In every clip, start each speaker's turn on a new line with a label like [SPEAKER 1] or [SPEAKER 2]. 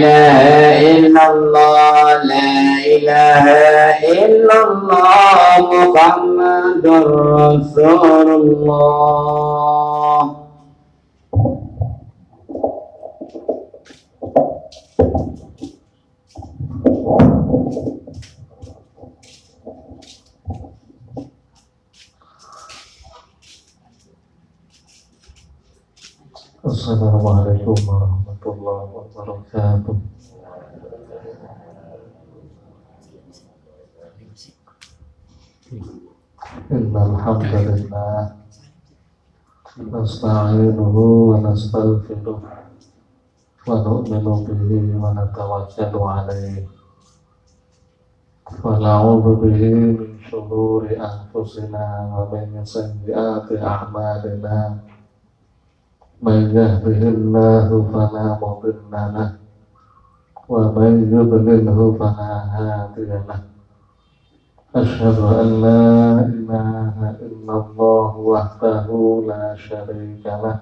[SPEAKER 1] إله إلا الله لا إله إلا الله محمد رسول الله.
[SPEAKER 2] السلام عليكم ورحمة الله. Hamdalillah nasta'inuhu wa nastaghfiruh wa nu'minu bihi wa natawakkalu alayhi wa na'udzu bihi min من يهده الله فلا مضل له ومن يضلله فلا هادي له. أشهد أن لا إله إلا الله وحده لا شريك له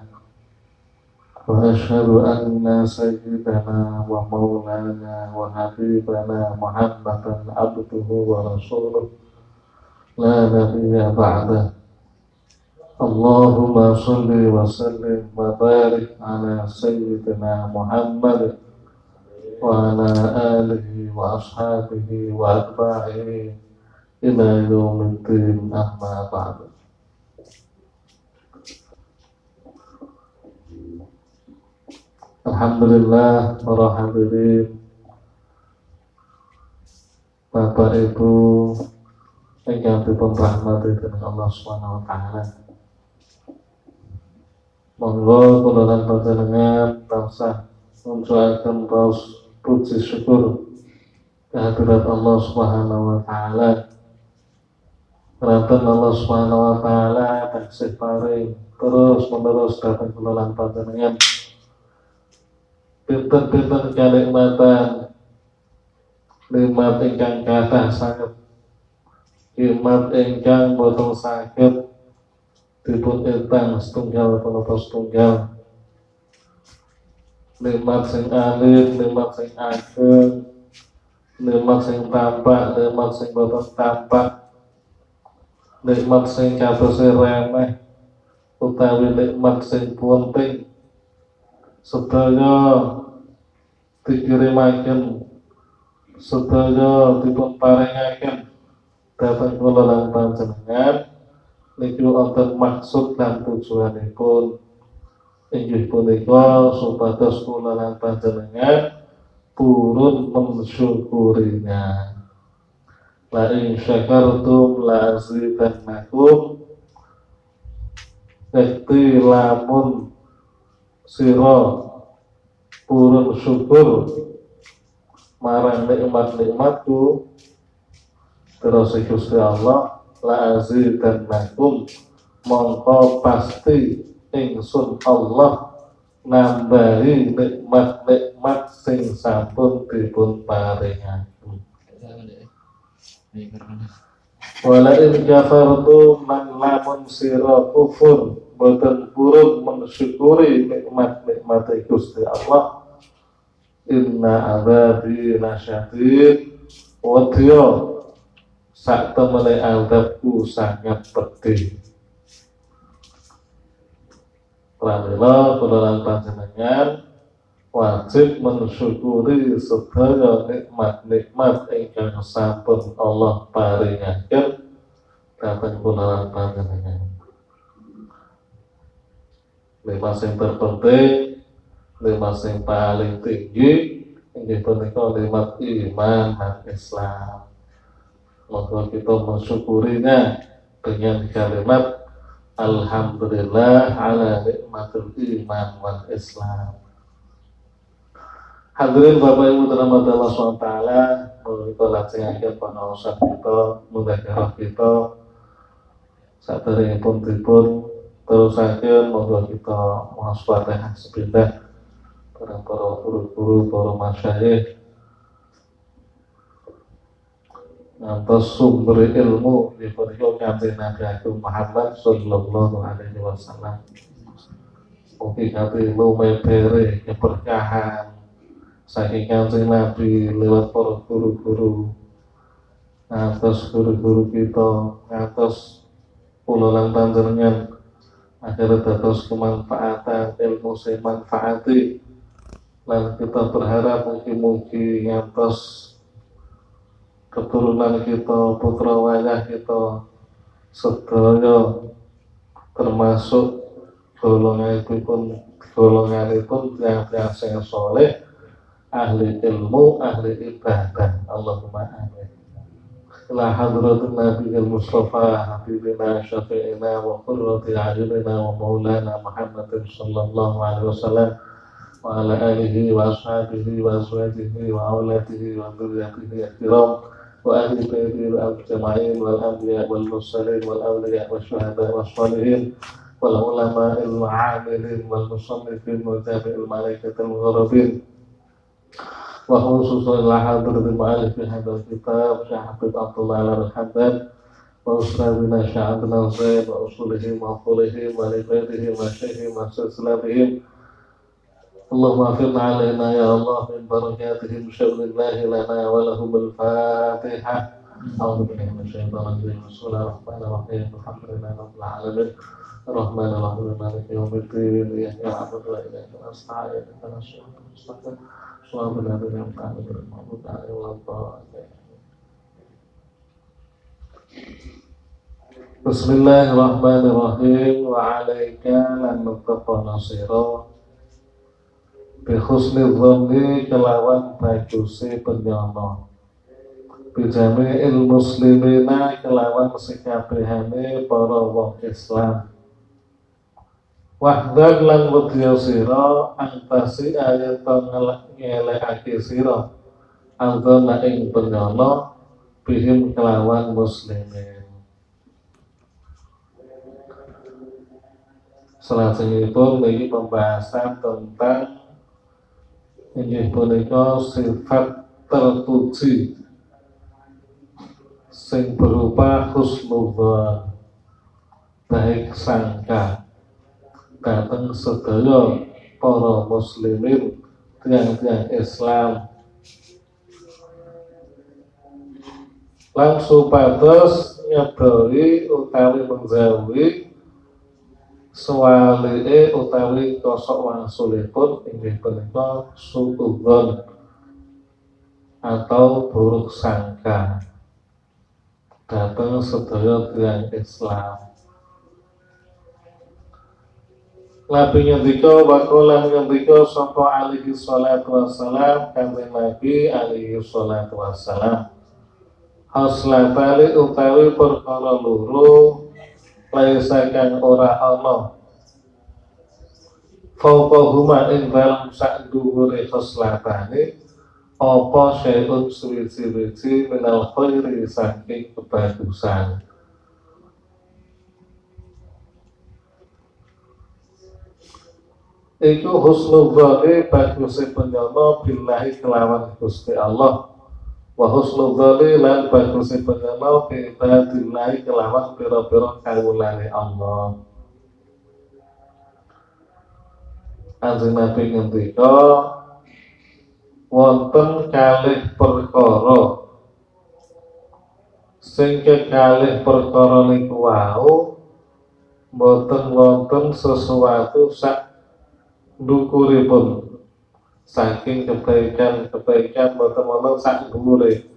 [SPEAKER 2] وأشهد أن سيدنا ومولانا وحبيبنا محمدا عبده ورسوله. لا نبي بعده. اللهم صل وسلم وبارك على سيدنا محمد وعلى آله وأصحابه وأتباعه إلى يوم الدين أما بعد Alhamdulillah para hadirin Bapak Ibu yang dipun rahmati dengan Allah Subhanahu wa taala. Monggo kula lan panjenengan tansah muncuaken raos puji syukur kehadirat Allah Subhanahu wa taala. Ranten Allah Subhanahu wa taala taksih paring terus menerus datang kula lan panjenengan. Pinten-pinten kanikmatan? Nikmat ingkang kathah sanget nikmat ingkang boten saged dipun etang setunggal penapa setunggal. Nikmat sing alit nikmat sing ageng nikmat sing tampak nikmat sing boten tampak nikmat sing katose remeh utawi nikmat sing penting sedaya dikirimaken sedaya dipun paringaken dhateng kula lan panjenengan niku wonten maksud lan tujuanipun. Inggih punika supados kula lan panjenengan purun mensyukurinya. La in syakartum la azidannakum Ekti lamun siro purun syukur marang nikmat-nikmatku. Terus Gusti Allah la azidannakum mongko pasti ingsun Allah nambahi nikmat-nikmat sing sampun dipun paringaken. Wala in kafartum man lamun sira kufur boten purun mensyukuri nikmat-nikmat Gusti Allah. Inna azabi lasyadid. Wadya sak temene azabku sangat pedih Pramila kula lan panjenengan wajib mensyukuri sedaya nikmat-nikmat ingkang sampun Allah paringaken dhateng kula lan panjenengan. Lima sing terpenting, lima sing paling tinggi inggih punika nikmat iman dan Islam. Maka kita mensyukurinya dengan kalimat Alhamdulillah ala nikmatul iman wal Islam. Hadirin Bapak Ibu dalam Allah SWT Kita laksanakan pengawasan kita Menggagarah kita. Saat hari pun tribun Terus akhir Moga kita Mengasfatihah sepindah Para para guru-guru Para masyayikh Ngantos sumber ilmu Di perikau kanti Nabi Muhammad Sallallahu alaihi wasallam. Mungkin kanti ilmu Mebere Keberkahan saking kanjeng Nabi lewat para guru-guru. Atas guru-guru kita atas pulolan panjenengan agar dados kemanfaatan ilmu sing manfaati dan kita berharap mungkin-mungkin ngantos keturunan kita putra wayah kita sedaya termasuk golongan itu pun golongan itu yang yang soleh ahli ilmu, ahli ibadah. Allahumma amin. Ila hadratin Nabi al-Mustafa Habibina Syafi'ina wa qurrati a'yunina wa maulana Muhammadin sallallahu alaihi wasallam wa ala alihi wa ashabihi wa وأهل يثرب أجمعين والأنبياء والمرسلين والأولياء والشهداء والصالحين والعلماء العاملين والمصنفين وجميع الملائكة المغربين وخصوصا إلى حضرة المؤلف هذا الكتاب شيخ حبيب عبد الله على الحمدان وأستاذنا شيخ عبد الناصر وأصولهم وأصولهم ولبيتهم وشيخهم وسلسلتهم اللهم اغفر علينا يا الله من بركاتهم شغل الله لنا ولهم الفاتحة. أعوذ بالله من الشيطان الرجيم. بسم الله الرحمن الرحيم. الحمد لله رب العالمين. الرحمن الرحيم. مالك يوم الدين. إياك نعبد وإياك نستعين. إهدنا الصراط المستقيم. صراط الذين أنعمت عليهم غير المغضوب عليهم ولا الضالين. Bismillahirrahmanirrahim wa alaika lan nuqafa nasira bi husni dhanni kelawan bagusi penyono bijami il muslimina kelawan sekabehane para wong Islam. Wahdar lan wedya sira antasi ayat ngelekake sira. Alzana ing penyono bihim kelawan muslimin. Selanjutnya ini pembahasan tentang ini punika sifat terpuji sing berupa husnudzon baik sangka datang sedaya para muslimin tiang-tiang Islam. Langsung supados nyedori utawi menjauhi swalike utawi kosok wangsulipun inggih punika suudzon atau buruk sangka. Datang sedaya tiang Islam. Nabi ngendika wa qala ngendika sapa alaihi salatu wassalam kanjeng Nabi alaihi salatu wassalam. Haslatali utawi perkara loro laisa kang ora ana Fauqahuma ing dalam sak dhuwure khoslatane apa syai'un suwi-suwi minal khairi saking kebagusan Iku husnudzani bagusé penyono billahi kelawan Gusti Allah. Wa husnudzani lan bagusé penyono bi ibadillahi kelawan pira-pira kawulane Allah. Kanjeng Nabi ngendika wonten kalih perkara sing kekalih perkara niku wau mboten wonten sesuatu sak dukuripun saking kebaikan-kebaikan boten-boten sak dhuwure.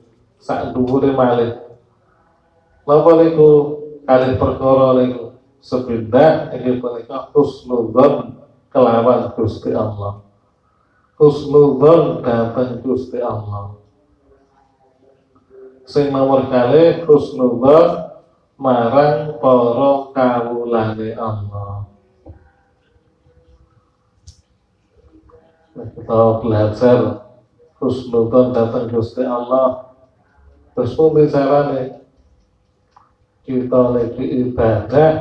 [SPEAKER 2] Sak dhuwure malih. Napa niku kalih perkara niku sepindah inggih punika husnudzon kelawan Gusti Allah. Husnudzon dhateng Gusti Allah. Sing nomor kalih husnudzon marang para kawulane Allah kita belajar husnudzon datang Gusti Allah. Terus pun nih kita lagi ibadah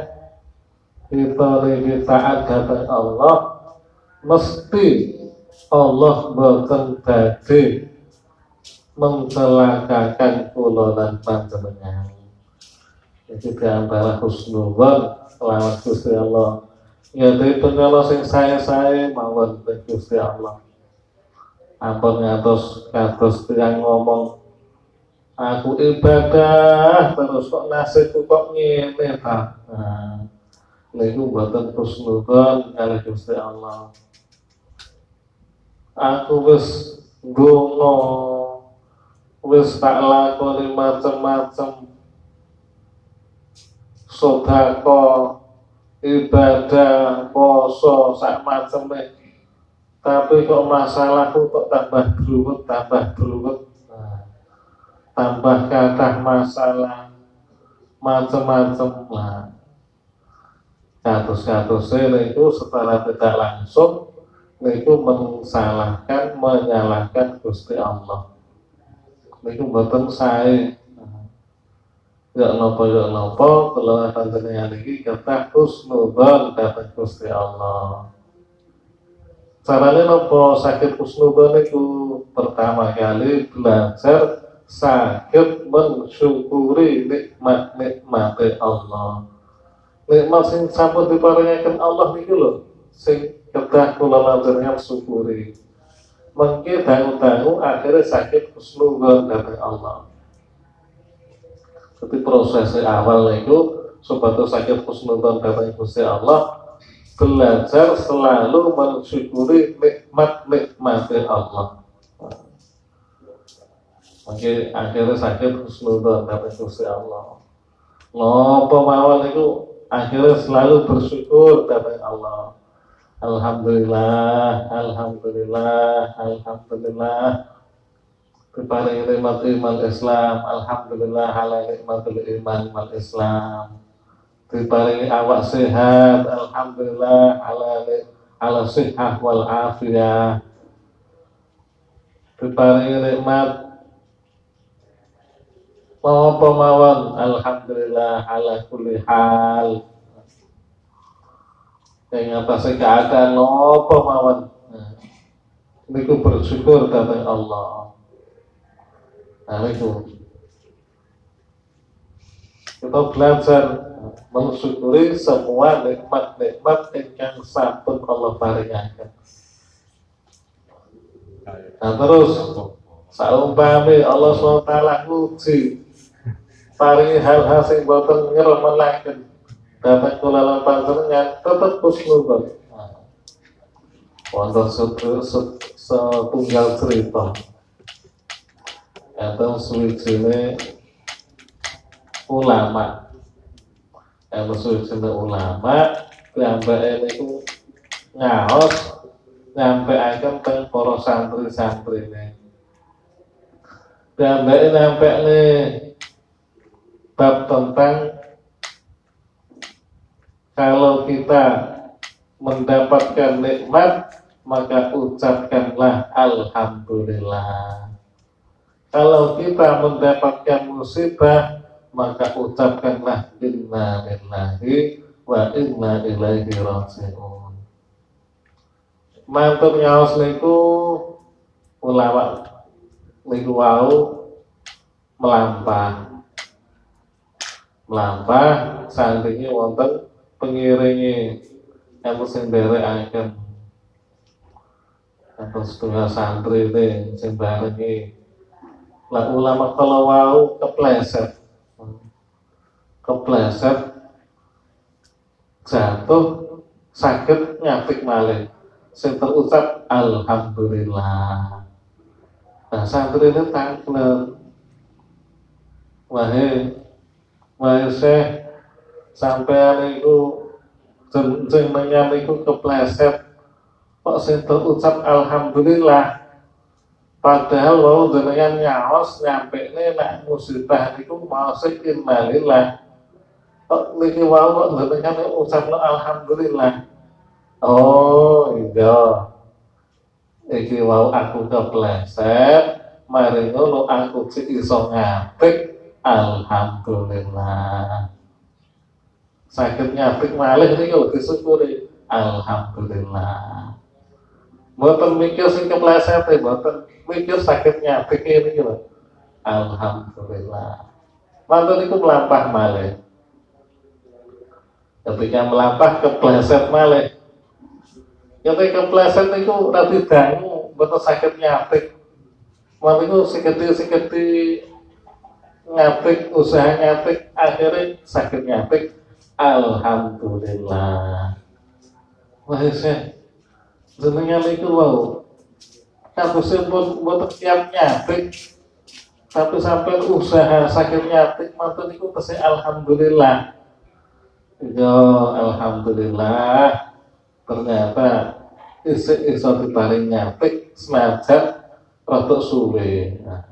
[SPEAKER 2] kita lagi taat datang Allah mesti Allah boten dadi mencelakakan kulonan panjenengan. Jadi di antara husnudzon selamat Gusti Allah ya dari penyala sing saya saya mawon Gusti Allah. Ampun ngatos kados yang ngomong aku ibadah terus kok nasibku kok ngene ta nah niku mboten husnudzon kali Gusti Allah. Aku wis ndonga wis tak lakoni macem-macem. Sodako ibadah poso sak maceme. Tapi kok masalahku kok tambah beruwet tambah beruwet? Tambah kata masalah macam-macam lah katus-katus itu setelah tidak langsung itu mensalahkan menyalahkan Gusti Allah. Itu betul saya ya nopo ya nopo kalau akan terjadi lagi kata husnudon kata Gusti Allah caranya nopo sakit husnudon itu pertama kali belajar sakit mensyukuri nikmat-nikmat Allah. Nikmat sing sampun diparingaken Allah niki lho, sing kedah kula lanjenengan syukuri. Mengke dangu-dangu akhirnya sakit husnuzon dari Allah. Jadi proses awal itu supaya sakit husnuzon dari Gusti Allah belajar selalu mensyukuri nikmat-nikmat Allah. Mungkin akhirnya sakit husnudon dapat Gusti Allah. Ngopo mawon itu akhirnya selalu bersyukur dapat Allah. Alhamdulillah, Alhamdulillah, Alhamdulillah. Kepada nikmat iman Islam, Alhamdulillah ala nikmatul iman wal Islam. Diparingi awak sehat, Alhamdulillah ala ala sihah wal afiyah. Diparingi nikmat apa mawon alhamdulillah ala kulli hal yang atas keadaan apa mawon nah, niku bersyukur kepada Allah nah itu. Kita belajar mensyukuri semua nikmat-nikmat yang sampun Allah paringaken. Nah terus saumpami Allah SWT nguji. Paringi hal-hal sing boten ngremelaken. Dapat kula lan panjenengan tetep kusnudon wonten setunggal cerita atau suwijine ulama. Atau suwijine ulama piyambake niku ngaos nyampe akan teng para santri-santri ini piyambake nyampe nih bab tentang kalau kita mendapatkan nikmat maka ucapkanlah alhamdulillah kalau kita mendapatkan musibah maka ucapkanlah inna lillahi wa inna ilaihi raji'un. Mantur ngaos niku ulama niku wau melampah. Melampah santrinya wonten pengiringi yang sing akan atau setengah santri ini sing barengi lah ulama kalau wau kepleset. Kepleset jatuh sakit nyapik malih. Sing terucap alhamdulillah. Nah santri ini tangklen wahai Masih sampai itu jenengan itu kepleset. Kok sing terucap alhamdulillah padahal lo jenengan nyampe ini nak musibah niku mau innalillah niki wau kok ucap alhamdulillah oh iya iki wau aku kepleset mari ngono aku sik iso ngapik Alhamdulillah. Sakit ngapik malih niku kalau disyukuri. Alhamdulillah. Mboten mikir sing kepleset e, mboten mikir sakit nyapik ini lho. Alhamdulillah. Mantun itu melampah malih. Ketika melampah kepleset malih. Ketika kepleset itu nanti dangu betul sakit nyapik waktu itu seketi-seketi ngapik usaha ngapik akhirnya sakit nyapik Alhamdulillah wah saya jenengan itu wow kasusnya pun buat tiap nyapik tapi sampai usaha sakit nyapik mantan itu pasti Alhamdulillah. Ya Alhamdulillah. Ternyata isi iso ditaring nyapik senajan rotok suwe. Nah,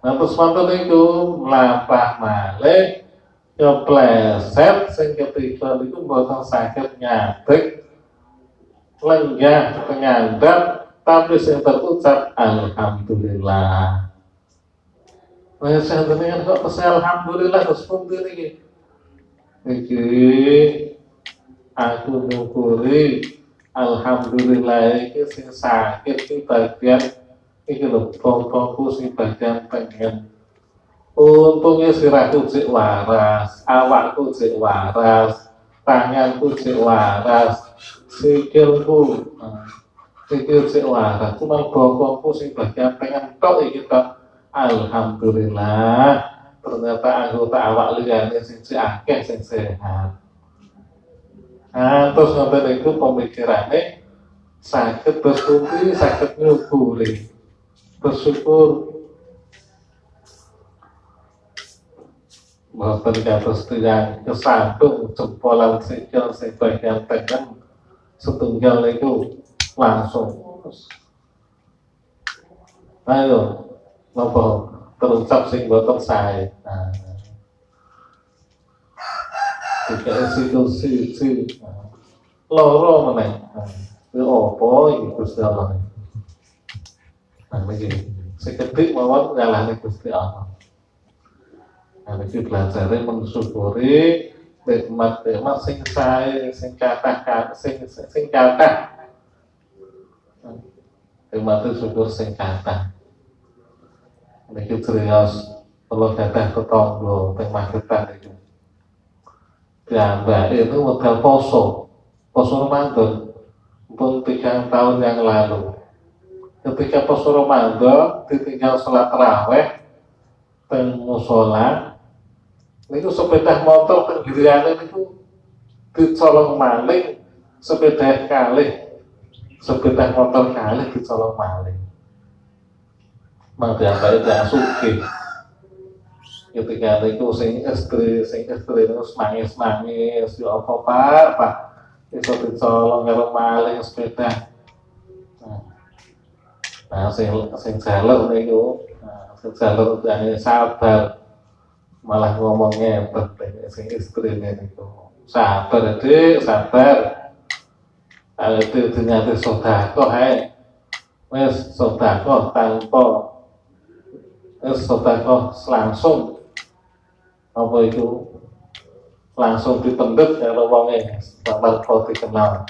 [SPEAKER 2] nah terus mantan itu melampah malik nyopleset sing ketiga itu sakit nyapik lenggah penyandang tapi yang terucap Alhamdulillah. Nah, saya dengan kok pesel Alhamdulillah terus pun ini Iki aku nyukuri Alhamdulillah iki sing sakit iki bagian iki lho bongkongku sing bagian pengen. Untungnya sirahku cek waras awakku cek waras tanganku cek waras nah, sikil cek waras. Cuma bokongku sing bagian pengen tok iki tok. Alhamdulillah. Ternyata anggota awak liyane sing akeh sing sehat. Nah terus nonton itu pemikirannya sakit bersyukur sakit nyukuri bersyukur bahwa kados yang jempolan sikil sing bagian setunggal itu langsung ayo nopo terucap sing boten sae nah tiga situ siji loro meneh itu apa iki Gusti Allah nah iki seketik mawon nyalahne Gusti Allah Nah, ini belajarnya mensyukuri nikmat-nikmat sing sae, sing kathah sing sing kathah. Nikmat syukur sing kathah. Niki serius kalau datang ke tonggo teng Magetan itu. Mbak itu modal poso, poso Ramadan pun tiga tahun yang lalu. Ketika poso Ramadan ditinggal sholat terawih teng musola itu sepeda motor tenggirianan itu dicolong maling sepeda kali sepeda motor kali dicolong maling. Mang diambil yang suki. Ketika itu sing istri sing istri itu semangis semangis ya apa pak? Pak itu dicolong karo maling sepeda. Nah sing sing jalur niku nah, sing jalur sabar malah ngomongnya sing istri itu sabar dek sabar. Kalau itu ternyata sodako hai wes sodako tanpa wes sodako langsung. Apa itu? Langsung dipendut kalau wongnya tanpa kau dikenal.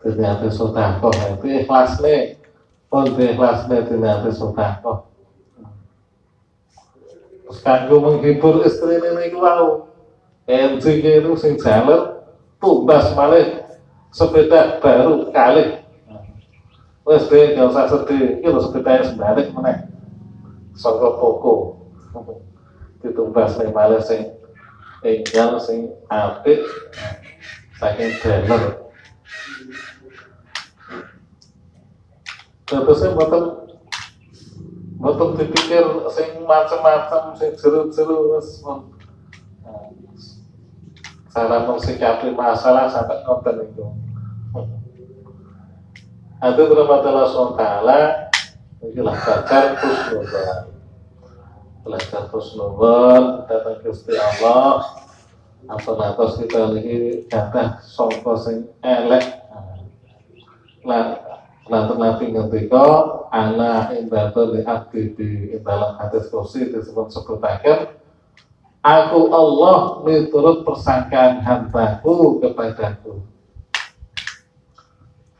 [SPEAKER 2] Ternyata sodako itu ikhlas nih pun ikhlas nih ternyata sodako kanggo menghibur istri itu wow. MCG itu sing jalan tumbas malih sepeda baru kali. Wes deh gak usah sedih, iki sepeda sebalik meneh. Saka toko. Ditumbas ning malih sing enggal sing apik saking dealer. Terusnya boten Betul dipikir sing macam-macam sing jeru-jeru wis cara mensikapi masalah sampai nonton itu. Itu berapa Allah SWT Inilah belajar khusnudon. Belajar khusnudon Datang Gusti Allah. Apa natos kita lagi Kata songko sing elek. Nah Nanti Nabi ngendika ana indatu li abdi di dalam hadis kursi disebut sebutakan aku Allah miturut persangkaan hambaku kepadaku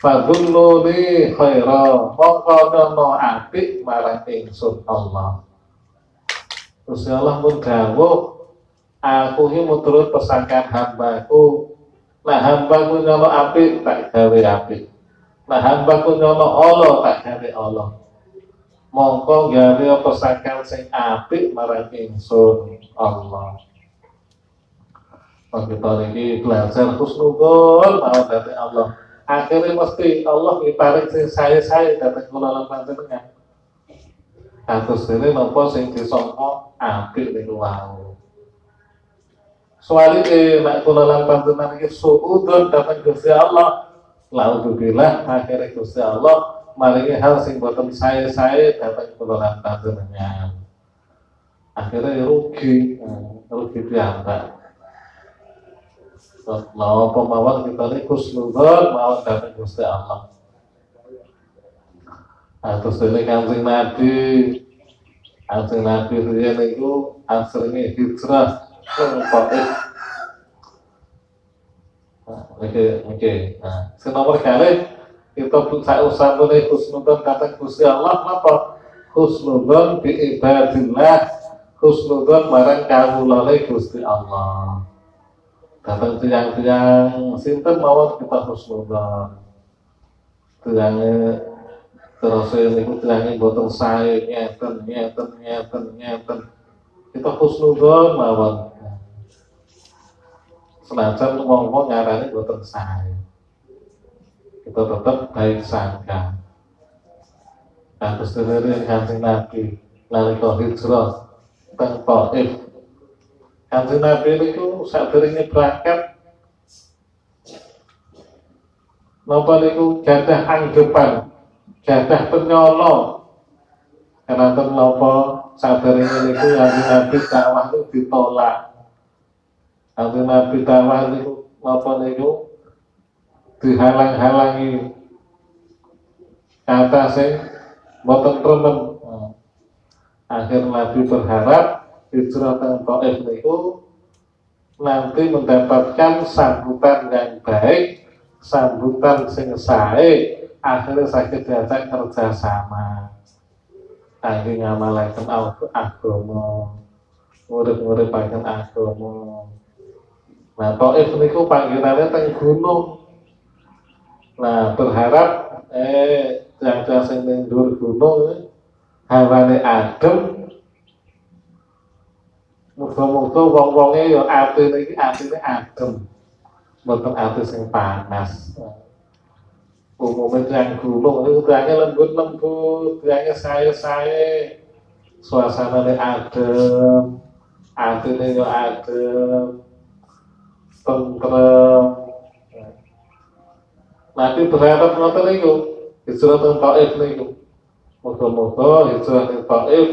[SPEAKER 2] Fadununi khaira mongko nono apik marang ingsun Allah. Terus Allah pun aku ini miturut persangkaan hambaku. Nah hambaku nono apik tak gawe apik Nah hamba Allah tak gawe Allah. Mongko gawe pesakan sing apik marang ingsun Allah. Maka kita ini belajar husnudon mau dari Allah. Akhirnya mesti Allah ngitarik sing saya-saya datang kula lan panjenengan. Kados dene napa sing disangka apik niku. Soalnya nek kula lan panjenengan iki suudon datang Gusti Allah, Laudzubillah akhirnya Gusti Allah maringi hal sing boten saya-saya datang kula panjenengan. Akhirnya rugi, hmm, rugi piyambak. Mau pemawar kita ini kusnudon mau datang Gusti Allah. Nah, terus ini kancing Nabi, kancing Nabi dia itu aslinya hijrah ke Taif. Oke, oke. Nah, nomor kali kita saya usah boleh husnudon kata Gusti Allah apa? Husnudon bi ibadillah, husnudon barang kawulane Gusti Allah. Datang tiang-tiang sinten mawon kita husnudon. Tiangnya terus ini tiangnya botol saya ngeten ngeten ngeten ngeten kita husnudon mawon senajan ngomong ngarani boten sae. Kita tetap baik sangka. Kados dene Kanjeng Nabi nalika hijrah teng Taif. Kanjeng Nabi niku sadurunge berangkat Napa niku gadah anggepan, gadah penyolo. Karena napa sadurunge niku Kanjeng Nabi dakwah itu ditolak Kanjeng Nabi dakwah niku napa niku dihalang-halangi kata sing boten remen. Akhir Nabi berharap hijrah ke Taif niku nanti mendapatkan sambutan yang baik, sambutan sing sae, akhirnya sakit diajak kerjasama. Kangge ngamalaken agama, murid-murid agama. Nah, Taif niku panggilannya teng gunung. Nah, berharap eh yang sing ning dhuwur gunung hawane adem. Muga-muga wong-wonge ya atine iki atine adem. Mboten ati sing panas. Umumnya yang gunung itu tiangnya lembut-lembut, tiangnya saya-saya, suasananya adem, ya adem, tentrem. Nanti berharap ngoten niku, hijrah teng Taif niku. Moga-moga hijrah teng Taif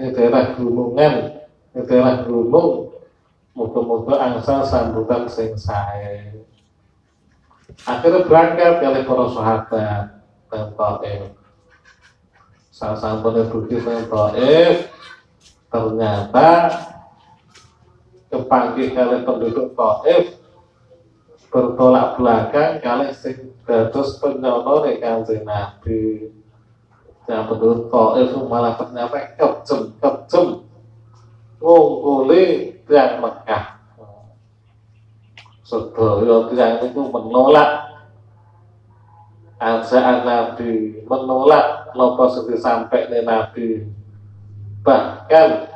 [SPEAKER 2] ini daerah gunungan, ini daerah gunung. Moga-moga angsa sambutan sing. Akhirnya berangkat kali para sahabat teng Taif. Sasampune bukti teng Taif, ternyata kepanggih kali penduduk Taif eh, bertolak belakang kali sing dados penyono nek Kanjeng Nabi. Yang penduduk Taif eh, malah ternyata kecem kecem ngungkuli tiang Mekah. Sedaya tiang itu menolak ajaan Nabi, menolak nopo sing sampai Nabi. Bahkan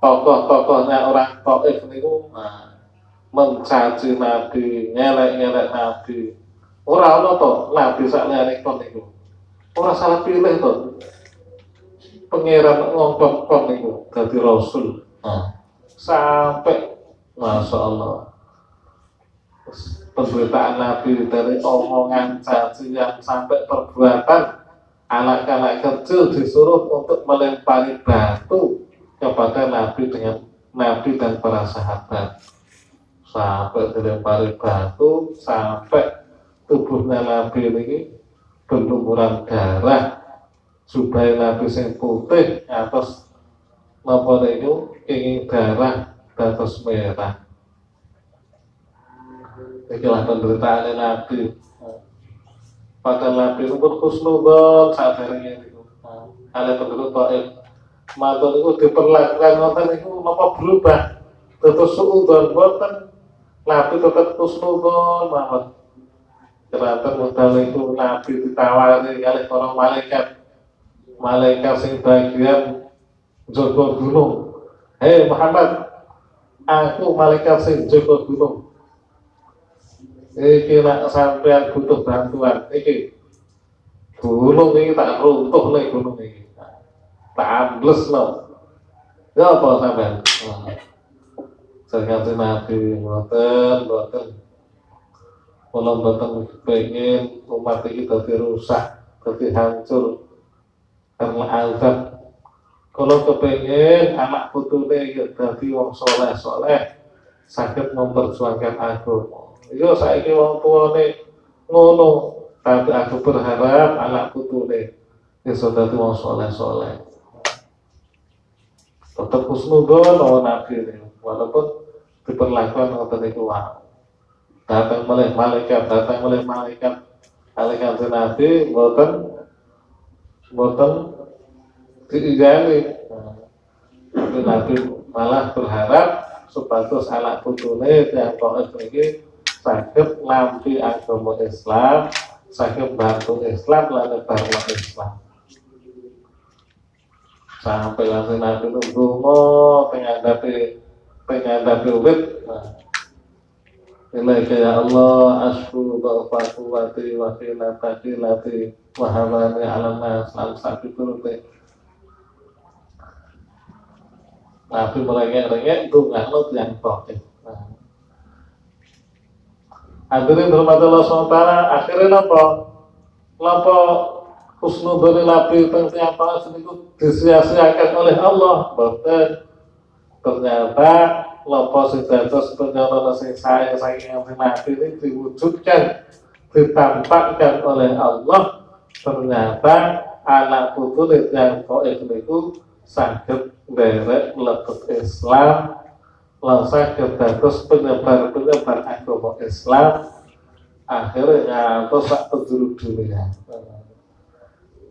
[SPEAKER 2] tokoh-tokohnya orang Taif niku nah, mencaci Nabi, ngelek-ngelek Nabi. Ora ono to Nabi sak liyane kon niku. Ora salah pilih to. Pangeran ngongkon kon niku dadi rasul. Nah, sampai Masya Allah pemberitaan Nabi dari omongan cacian sampai perbuatan anak-anak kecil disuruh untuk melempari batu kepada Nabi dengan Nabi dan para sahabat. Sampai dilempari batu sampai tubuhnya Nabi ini berlumuran darah. Supaya Nabi sing putih atas napa niku ingin darah dados merah. Inilah penderitaan Nabi. Padahal Nabi itu pun khusnudon saat ini. Ada penduduk Taif matur itu diperlakukan ngoten itu napa berubah. Terus suudon boten nabi tetap kusnudon mawon. Keranten modal itu Nabi ditawari oleh para malaikat. Malaikat sing bagian jaga gunung. Hei Muhammad aku malaikat sing jaga gunung. Iki nak sampean butuh bantuan. Iki. Gunung ini tak runtuh nih gunung ini tak ambles no ya apa sampean? Saya kata Nabi boten boten kalau boten pengen umat ini jadi rusak jadi hancur karena azab. Kalau kepengen anak putune ya jadi wong soleh soleh sakit memperjuangkan aku yo saya ini wong tua nih ngono. Tapi aku berharap anak putune ya sudah wong soleh soleh tetap husnudon nabi. Ini walaupun diperlakukan ngoten itu wow datang oleh malaikat, datang oleh malaikat. Malaikat nabi boten boten diijali tapi nabi malah berharap supados anak putune yang taat ini sakit lampi agama Islam sakit bantu Islam lalu baru Islam sampai langsung nabi nunggu pengen tapi wit nah, Ilaika ya Allah asfu ba'fa quwati wa khilata khilati wa hamani ala nas. Al sakit turuti Nabi merengek-rengek dungah lo yang toke Hadirin hormat Allah SWT akhirnya apa? Lapa husnudoni nabi tentang siapa sedikit disia-siakan oleh Allah. Bahkan ternyata lopo sing dados penyana sing saya saking mati ini diwujudkan ditampakkan oleh Allah. Ternyata anak putu yang koef niku sakit derek lebet Islam lan saged dados penyebar-penyebar agama Islam. Akhirnya ngantos sak penjuru dunia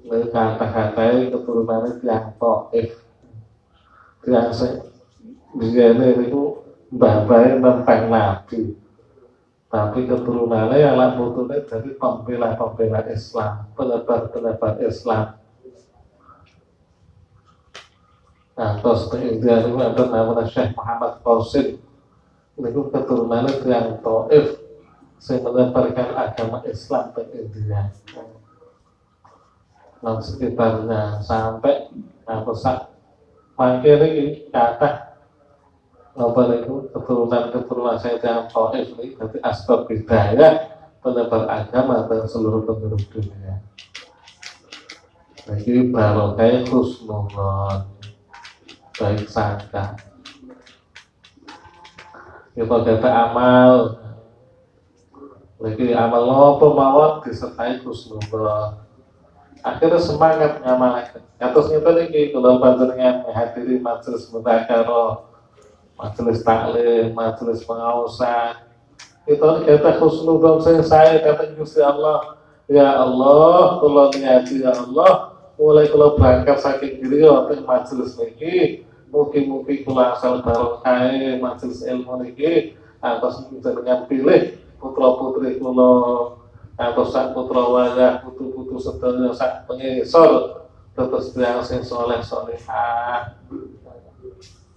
[SPEAKER 2] kata-kata keturunannya yang toif yang Biyane itu mbah-mbahe tentang Nabi. Tapi keturunannya yang putune dari pembela-pembela Islam, penebar-penebar Islam. Nah, terus di India itu ada namanya Syekh Muhammad Qasim. Itu keturunannya yang Taif, saya menebarkan agama Islam ke India. Dan sekitarnya sampai apa sak mangkir ini kata apa itu keturunan-keturunan saya yang Taif ini berarti asbab hidayah penebar agama dan seluruh penduduk dunia. Jadi barokah husnullah baik sangka. Kita kata amal lagi amal apa mawon disertai husnullah. Akhirnya semangat ngamalkan. Atas nyata lagi kalau panjenengan menghadiri majelis mudzakarah majelis taklim, majelis pengawasan. Itu kita khusnudon saya, saya kata Gusti Allah, ya Allah, kalau niati ya Allah, mulai kalau berangkat saking diri waktu majelis niki, mungkin-mungkin kalau asal barokah majelis ilmu niki, atas dengan pilih putra putri kalau atau sak putra wajah putu putu sedaya sak pengisor terus yang sing soleh solehah.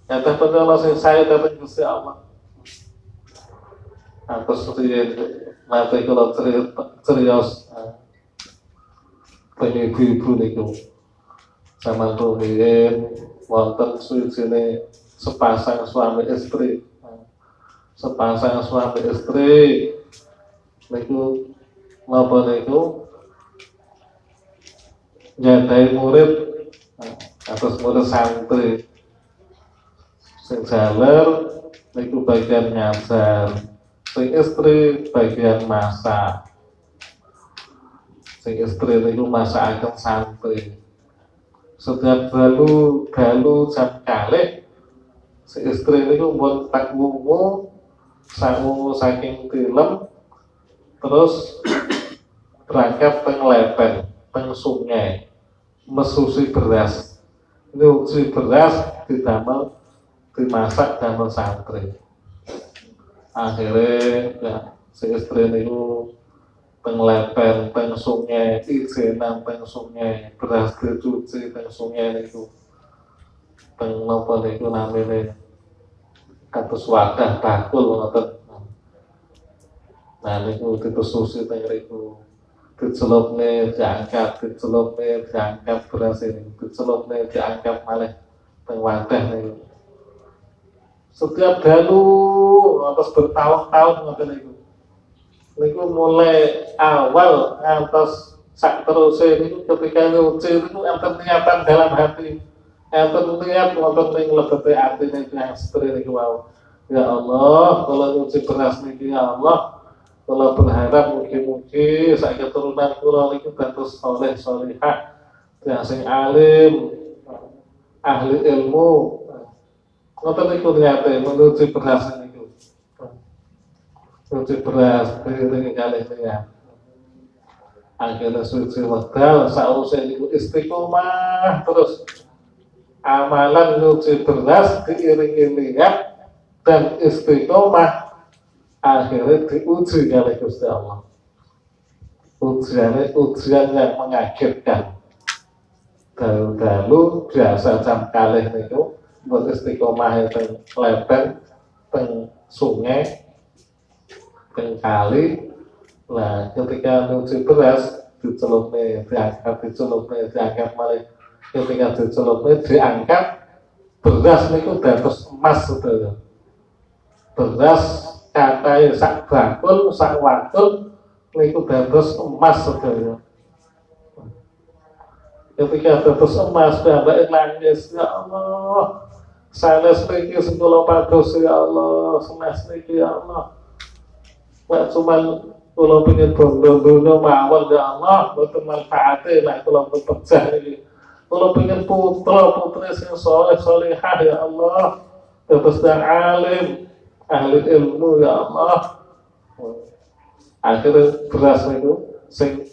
[SPEAKER 2] Kata Allah sing saya datang Gusti Allah. Aku seperti nanti kalau cerios ibu-ibu niku. Sama rumiyin wonten sini sepasang suami istri. Sepasang suami istri niku napa niku nyadai murid atas murid santri. Sing niku bagian ngajar sing istri bagian masak. Sing istri niku akan santri. Setiap galu galu jam kali si istri niku buat tak wungu sangu saking film terus berangkat teng lepen teng sungai mesusi beras nyuci beras didamel dimasak dan santri akhirnya ya si istri itu teng lepen, teng sungai, ijenan teng sungai, beras dicuci teng sungai niku. Teng napa niku namine kados wadah bakul ngoten. Nah niku ditususi teng niku. Dicelupne diangkat, dicelupne diangkat beras ini, dicelupne diangkat malih teng wadah niku. Setiap dalu atas bertahun-tahun ngoten niku niku mulai awal ngantos sak terus niku ketika nyuci niku enten niatan dalam hati enten niat wonten ning lebete atine yang setri niku wau ya Allah kalau nyuci beras niki ya Allah kalau berharap mungkin-mungkin saya keturunan kula niku dados soleh solihah yang sing alim ahli ilmu. Ngoten niku niate menuju beras niku suci beras beriringi kali dengan akhirnya suci modal sausnya itu istiqomah terus. Amalan suci beras diiringi niat dan istiqomah akhirnya diuji kali Gusti Allah. Ujiannya ujian yang mengagetkan dalu-dalu biasa jam kalih niku buat istiqomah itu lepen teng sungai kali. Lah ketika nyuci beras dicelupnya diangkat dicelupnya diangkat malah ketika dicelupnya diangkat beras niku dados emas saudara. Beras kata sak bakul sak wakul niku dados emas saudara. Ketika dados emas bapak nangis ya Allah. Saya niki sepuluh pados ya Allah. Senas niki ya Allah. Nek cuman kula pengen bondo dunya mawon ya Allah, mboten manfaate nek kula pecah iki. Kula pengen putra putri sing saleh salehah ya Allah. Terus dan alim, ahli ilmu ya Allah. Akhirnya beras itu sing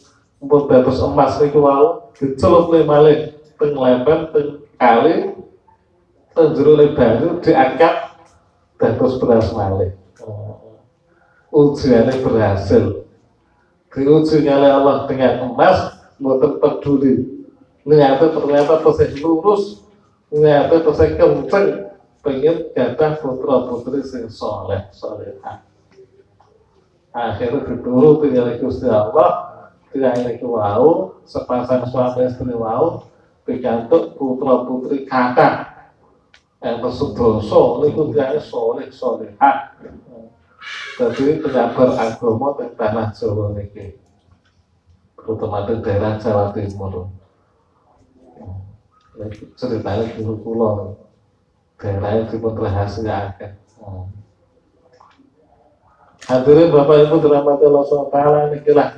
[SPEAKER 2] pun dados emas niku wau dicelup malih teng lempen teng kali teng jero banyu diangkat dados beras malih. Ujiannya berhasil. Diuji oleh Allah dengan emas buatan peduli. Ternyata ternyata terus lurus ternyata terus kenceng pengen gadah putra putri sing soleh solehah akhirnya dituruti oleh Gusti Allah tidak ini wau sepasang suami istri wau digantuk putra putri kata yang bersudoso ini dia soleh solehah jadi penyabar agama di tanah Jawa ini terutama di daerah Jawa Timur. Ceritanya di pulau daerahnya pun rahasia akan hadirin Bapak Ibu dirahmati Allah SWT ini lah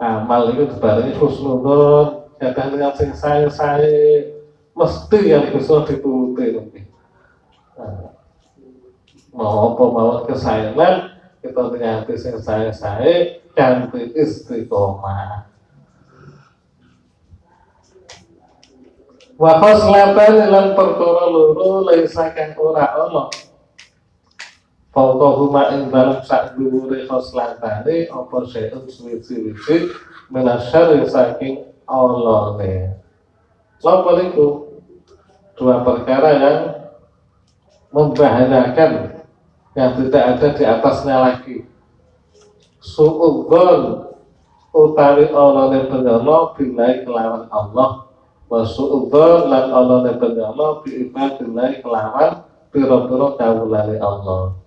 [SPEAKER 2] amal itu dibarengi husnudon kadang dengan sing saya saya mesti yang bisa dituruti. Nah, mau apa mau kesayangan kita punya hati yang saya saya ganti istiqomah wa khoslatan lan perkara loro laisa kang ora ana. Huma ing dalam sak dhuwure khoslatane apa seun suwi-suwi menasyari saking Allahne. Lapa itu dua perkara yang membahayakan yang tidak ada di atasnya lagi. Su'udzon utawi Allah ne penyono bilai kelawan Allah wa su'udzon lan Allah ne penyono bi ibadillah kelawan pira-pira kawulane Allah.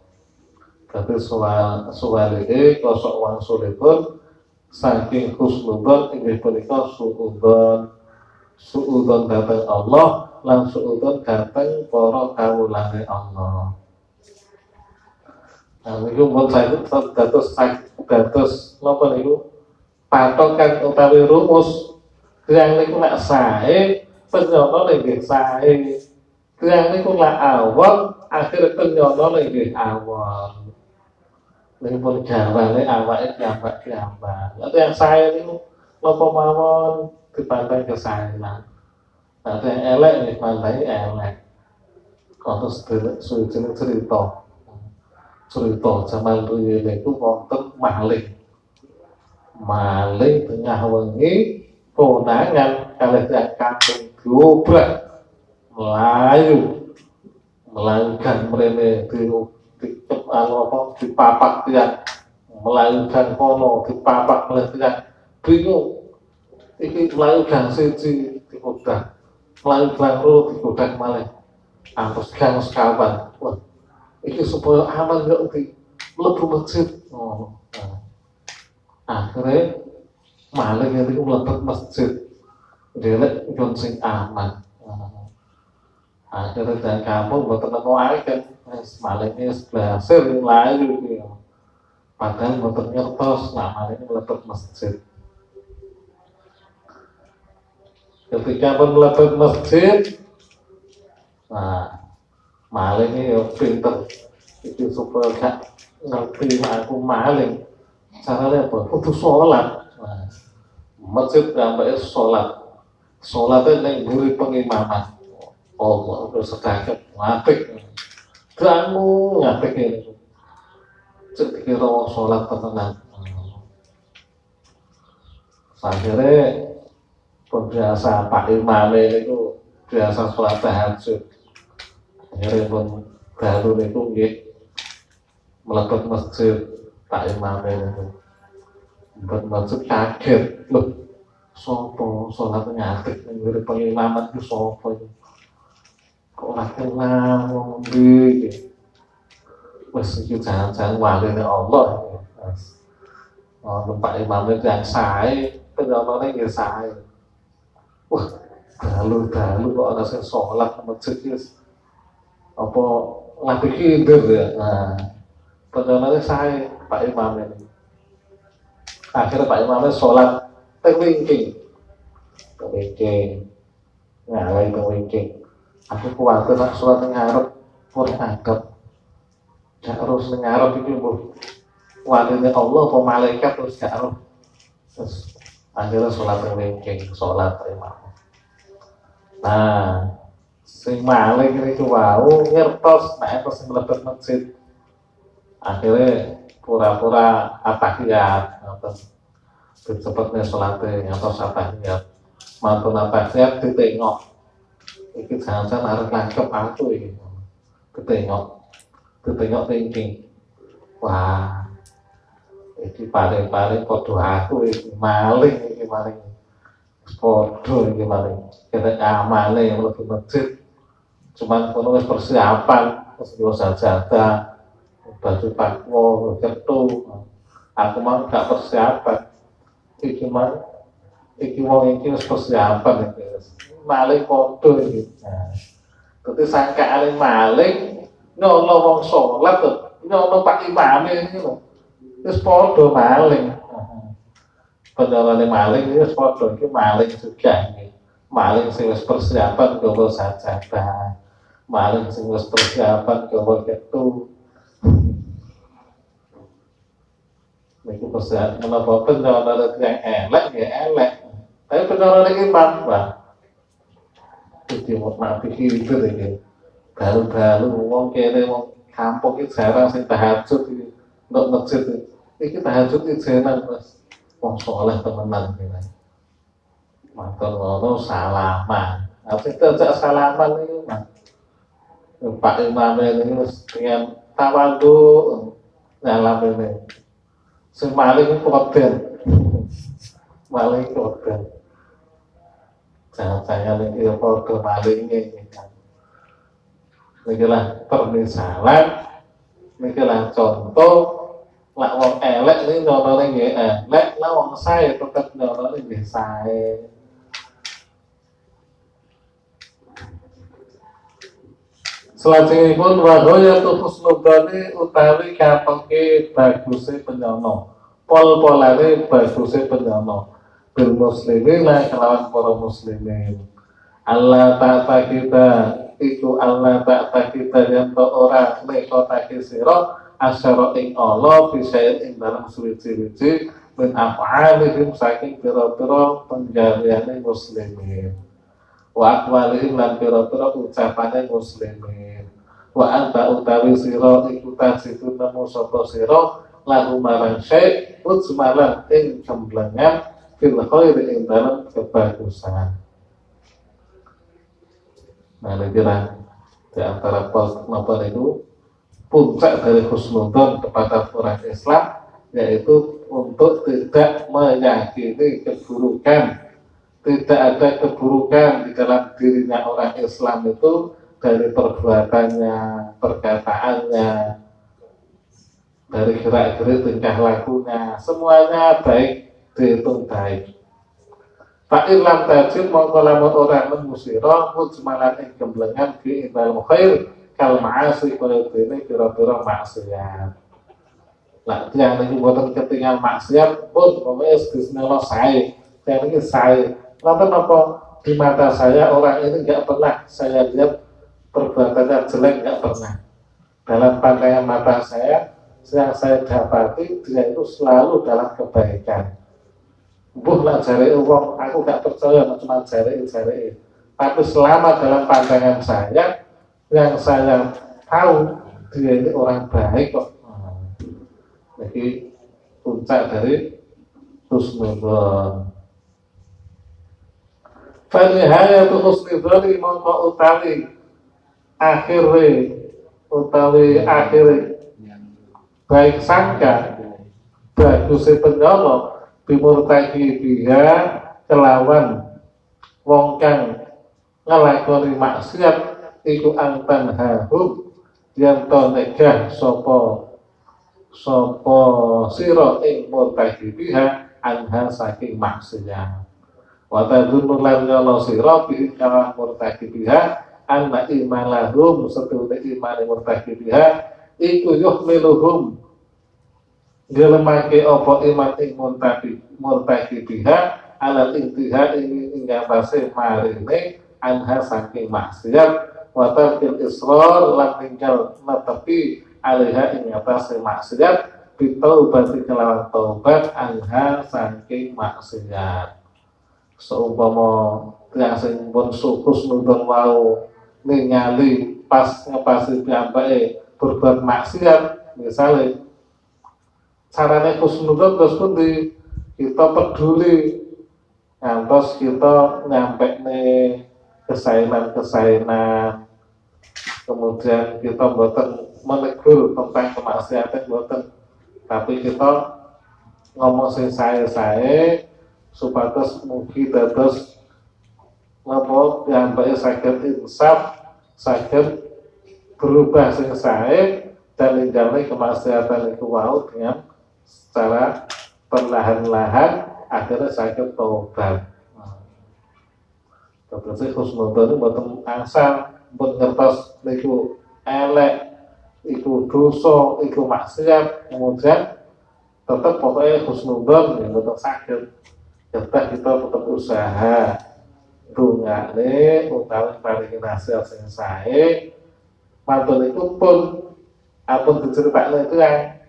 [SPEAKER 2] Tapi soal suwalihe kosok wangsulipun saking husnudzon inggih punika su'udzon su'udzon datang Allah lan su'udzon datang para kawulane Allah. Nah, niku mun saya dados dados napa niku? Patokan utawi rumus yang niku nek sae penyono nggih sae. Yang niku lak awon akhir penyono nggih awon. Niku pun jawane awake jambak-jambak. Nanti yang sae niku napa mawon dipandang kesaenan. Nanti yang elek nih pandai elek. Kalau sudah cerita cerita zaman riyen itu wonten maling. maling tengah wengi konangan kalih tiyang kampung dobrak melayu melakukan mrene di di apa di papak tiang melakukan kono di papak tiang bingung. Iki melakukan siji dikodak melakukan loro dikodak malah ampus gang sekawan wah iki supaya aman gak di lebu masjid. Oh, nah. akhirnya maling itu melebat masjid dia lihat sing aman akhirnya dan kamu buat ketemu aja malingnya berhasil layu gitu padahal buat nyertos nah malingnya meletak masjid ketika pun meletak masjid nah malingnya ya pinter itu supaya gak ngerti aku maling caranya apa? Kudu sholat nah, masjid sampai sholat. Sholatnya yang beri pengimaman Allah udah sedekah ngapik. Kamu ngapik ini. Cek kira sholat tenang akhirnya biasa Pak Imam itu biasa sholat tahajud. Akhirnya pun baru itu nggih melekat masjid Pak Imam itu buat masjid kaget loh sopo sholat ngapik ngiri pengimaman itu sopo itu ora kenal wong ndi wis iki jangan-jangan waline Allah Oh, Pak Imam itu yang sae, penyonone ya sae. Wah, dalu-dalu kok sing salat nang masjid wis apa lagi kinder ya. Nah, penyonone sae Pak Imam ini. Akhirnya Pak Imam sholat teng wingking. Teng wingking. Ngalai teng wingking aku kuwatir nak sholat ngarep ora ngadep gak harus ngarep iki mbuh waline Allah apa malaikat terus gak harus terus akhirnya sholat ringking sholat imam nah sing maling itu wau ngertos nah itu sing masjid. Akhirnya pura-pura atahiyat ngoten cepetnya sholatnya atau atahiyat mantun atahiyat ditengok. Iki jangan harus nangkep aku ini ketengok ketengok thinking. Wah iki paling-paling podo aku iki maling iki maling podo iki maling kita amale yang lebih masjid. Cuman kono persiapan terus sajadah baju takwa ketu aku mau gak persiapan iki mah iki wong iki wis persiapan iki maling podo iki. Nah, dadi sangka aling maling nyono wong salat nyono Pak Imam iki lho. Wis padha maling. Penjolane maling iki wis padha iki maling juga iki. Maling sing wis persiapan gawa sajadah. Maling sing wis persiapan gawa ketu. Persiapan menapa penjolane yang elek ya elek. Tapi penjolane iki mbah jadi mau mati hidup ini baru-baru wong kene wong kampung itu jarang sing tahajud iki untuk masjid iki. Tahajud iki jarang Mas. Wong soleh temenan kene matur ngono salaman. Apa itu salaman itu Mas. Pak Imam ini dengan tawadu dalam ini sing maling koden maling koden jangan-jangan ini apa kemalingnya ini kan. Lah permisalan. Lah contoh. Lak wong elek ini nyonone nggih elek. Lah wong sae tetep nyonone nggih sae Selanjutnya wahoya tuh husnudani utawi katengke bagusnya penyono pol-polane bagusnya penyono bil lah kelawan para muslimin. Allah tak kita itu Allah tak kita yang to ora neko taki siro asyara ing Allah bisa ing dalam suci-suci min af'alihim saking pira-pira penjariane muslimin. Wa akwalihim lan pira-pira ucapane muslimin wa anta utawi sira iku tasitu nemu sapa sira lagu marang syekh mujmalan ing kemblengan fil khair ing dalam kebagusan. Nah kira di antara apa itu puncak dari husnudon kepada orang Islam yaitu untuk tidak meyakini keburukan. Tidak ada keburukan di dalam dirinya orang Islam itu dari perbuatannya, perkataannya, dari gerak-gerik tingkah lakunya, semuanya baik dihitung baik. Pak Irlam mau kalamun orang musiro mujmalan ing gemblengan di indal khair kal ma'asi kaya dene kira-kira maksiat. Lah yang ini buatan ketinggal maksiat pun pokoknya bismillah saya. Yang ini saya. Nanti apa di mata saya orang ini nggak pernah saya lihat perbuatannya jelek nggak pernah. Dalam pandangan mata saya yang saya dapati dia itu selalu dalam kebaikan. Buh nak jari uang, aku gak percaya cuma jari jari. Tapi selama dalam pandangan saya, yang saya tahu dia ini orang baik kok. Jadi puncak dari husnudon. Fanihaya tu husnudon mongko utawi akhirnya utawi akhirnya. Baik sangka bagus penyolong bimurtaki dia kelawan wong kang ngelakoni maksiat iku antan hahum yang to negah sopo sopo siro ing murtahi biha anha saking maksiat. Wata dunur lan nyolo siro bihin kalah murtahi biha anna iman lahum setune iman murtahi biha iku yuhmiluhum. Gelemake opo iman ing murtahi murtahi biha alal intiha ing ing pase marine anha saking maksiat wa tarkil israr lan tinggal netepi alaiha ing atas maksiat bitaubati kelawan taubat anha saking maksiat. Seumpama yang sing pun sukus nudon wau ningali pas ngepasi piyambake berbuat maksiat misalnya. Caranya kusnudon terus pun di kita peduli. Ngantos kita nyampe nih kesainan-kesainan. Kemudian kita buatan menegur tentang kemaksiatan buatan tapi kita ngomong saya saya supados mugi dados napa piyambake sakit insaf sakit berubah sing saya dan ninggalnya kemaksiatan itu wow dengan secara perlahan-lahan akhirnya sakit taubat. Terus husnudon itu buatan angsal ngertos niku elek iku dosa iku maksiat. Kemudian tetap pokoknya husnudon ya betul sakit. Tetap kita tetap usaha dungane utawi paling nasihat sing sae mantun itu pun. Apun diceritakne itu yang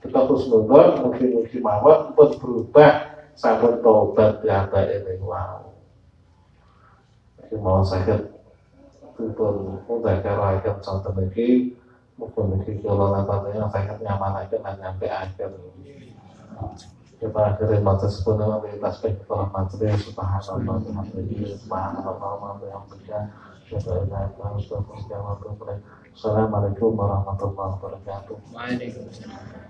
[SPEAKER 2] kita husnudon mungkin-mungkin mawon pun berubah. Sampun tobat ya baik ini wow. Mau sakit. Pun udah karakan contoh lagi. Mungkin lagi kalau yang sakit nyaman aja nyampe akhir kita akhiri mata sepenuhnya di tasbih materi subhanallah alhamdulillah subhanallah berkah Assalamualaikum warahmatullahi wabarakatuh. Waalaikumsalam.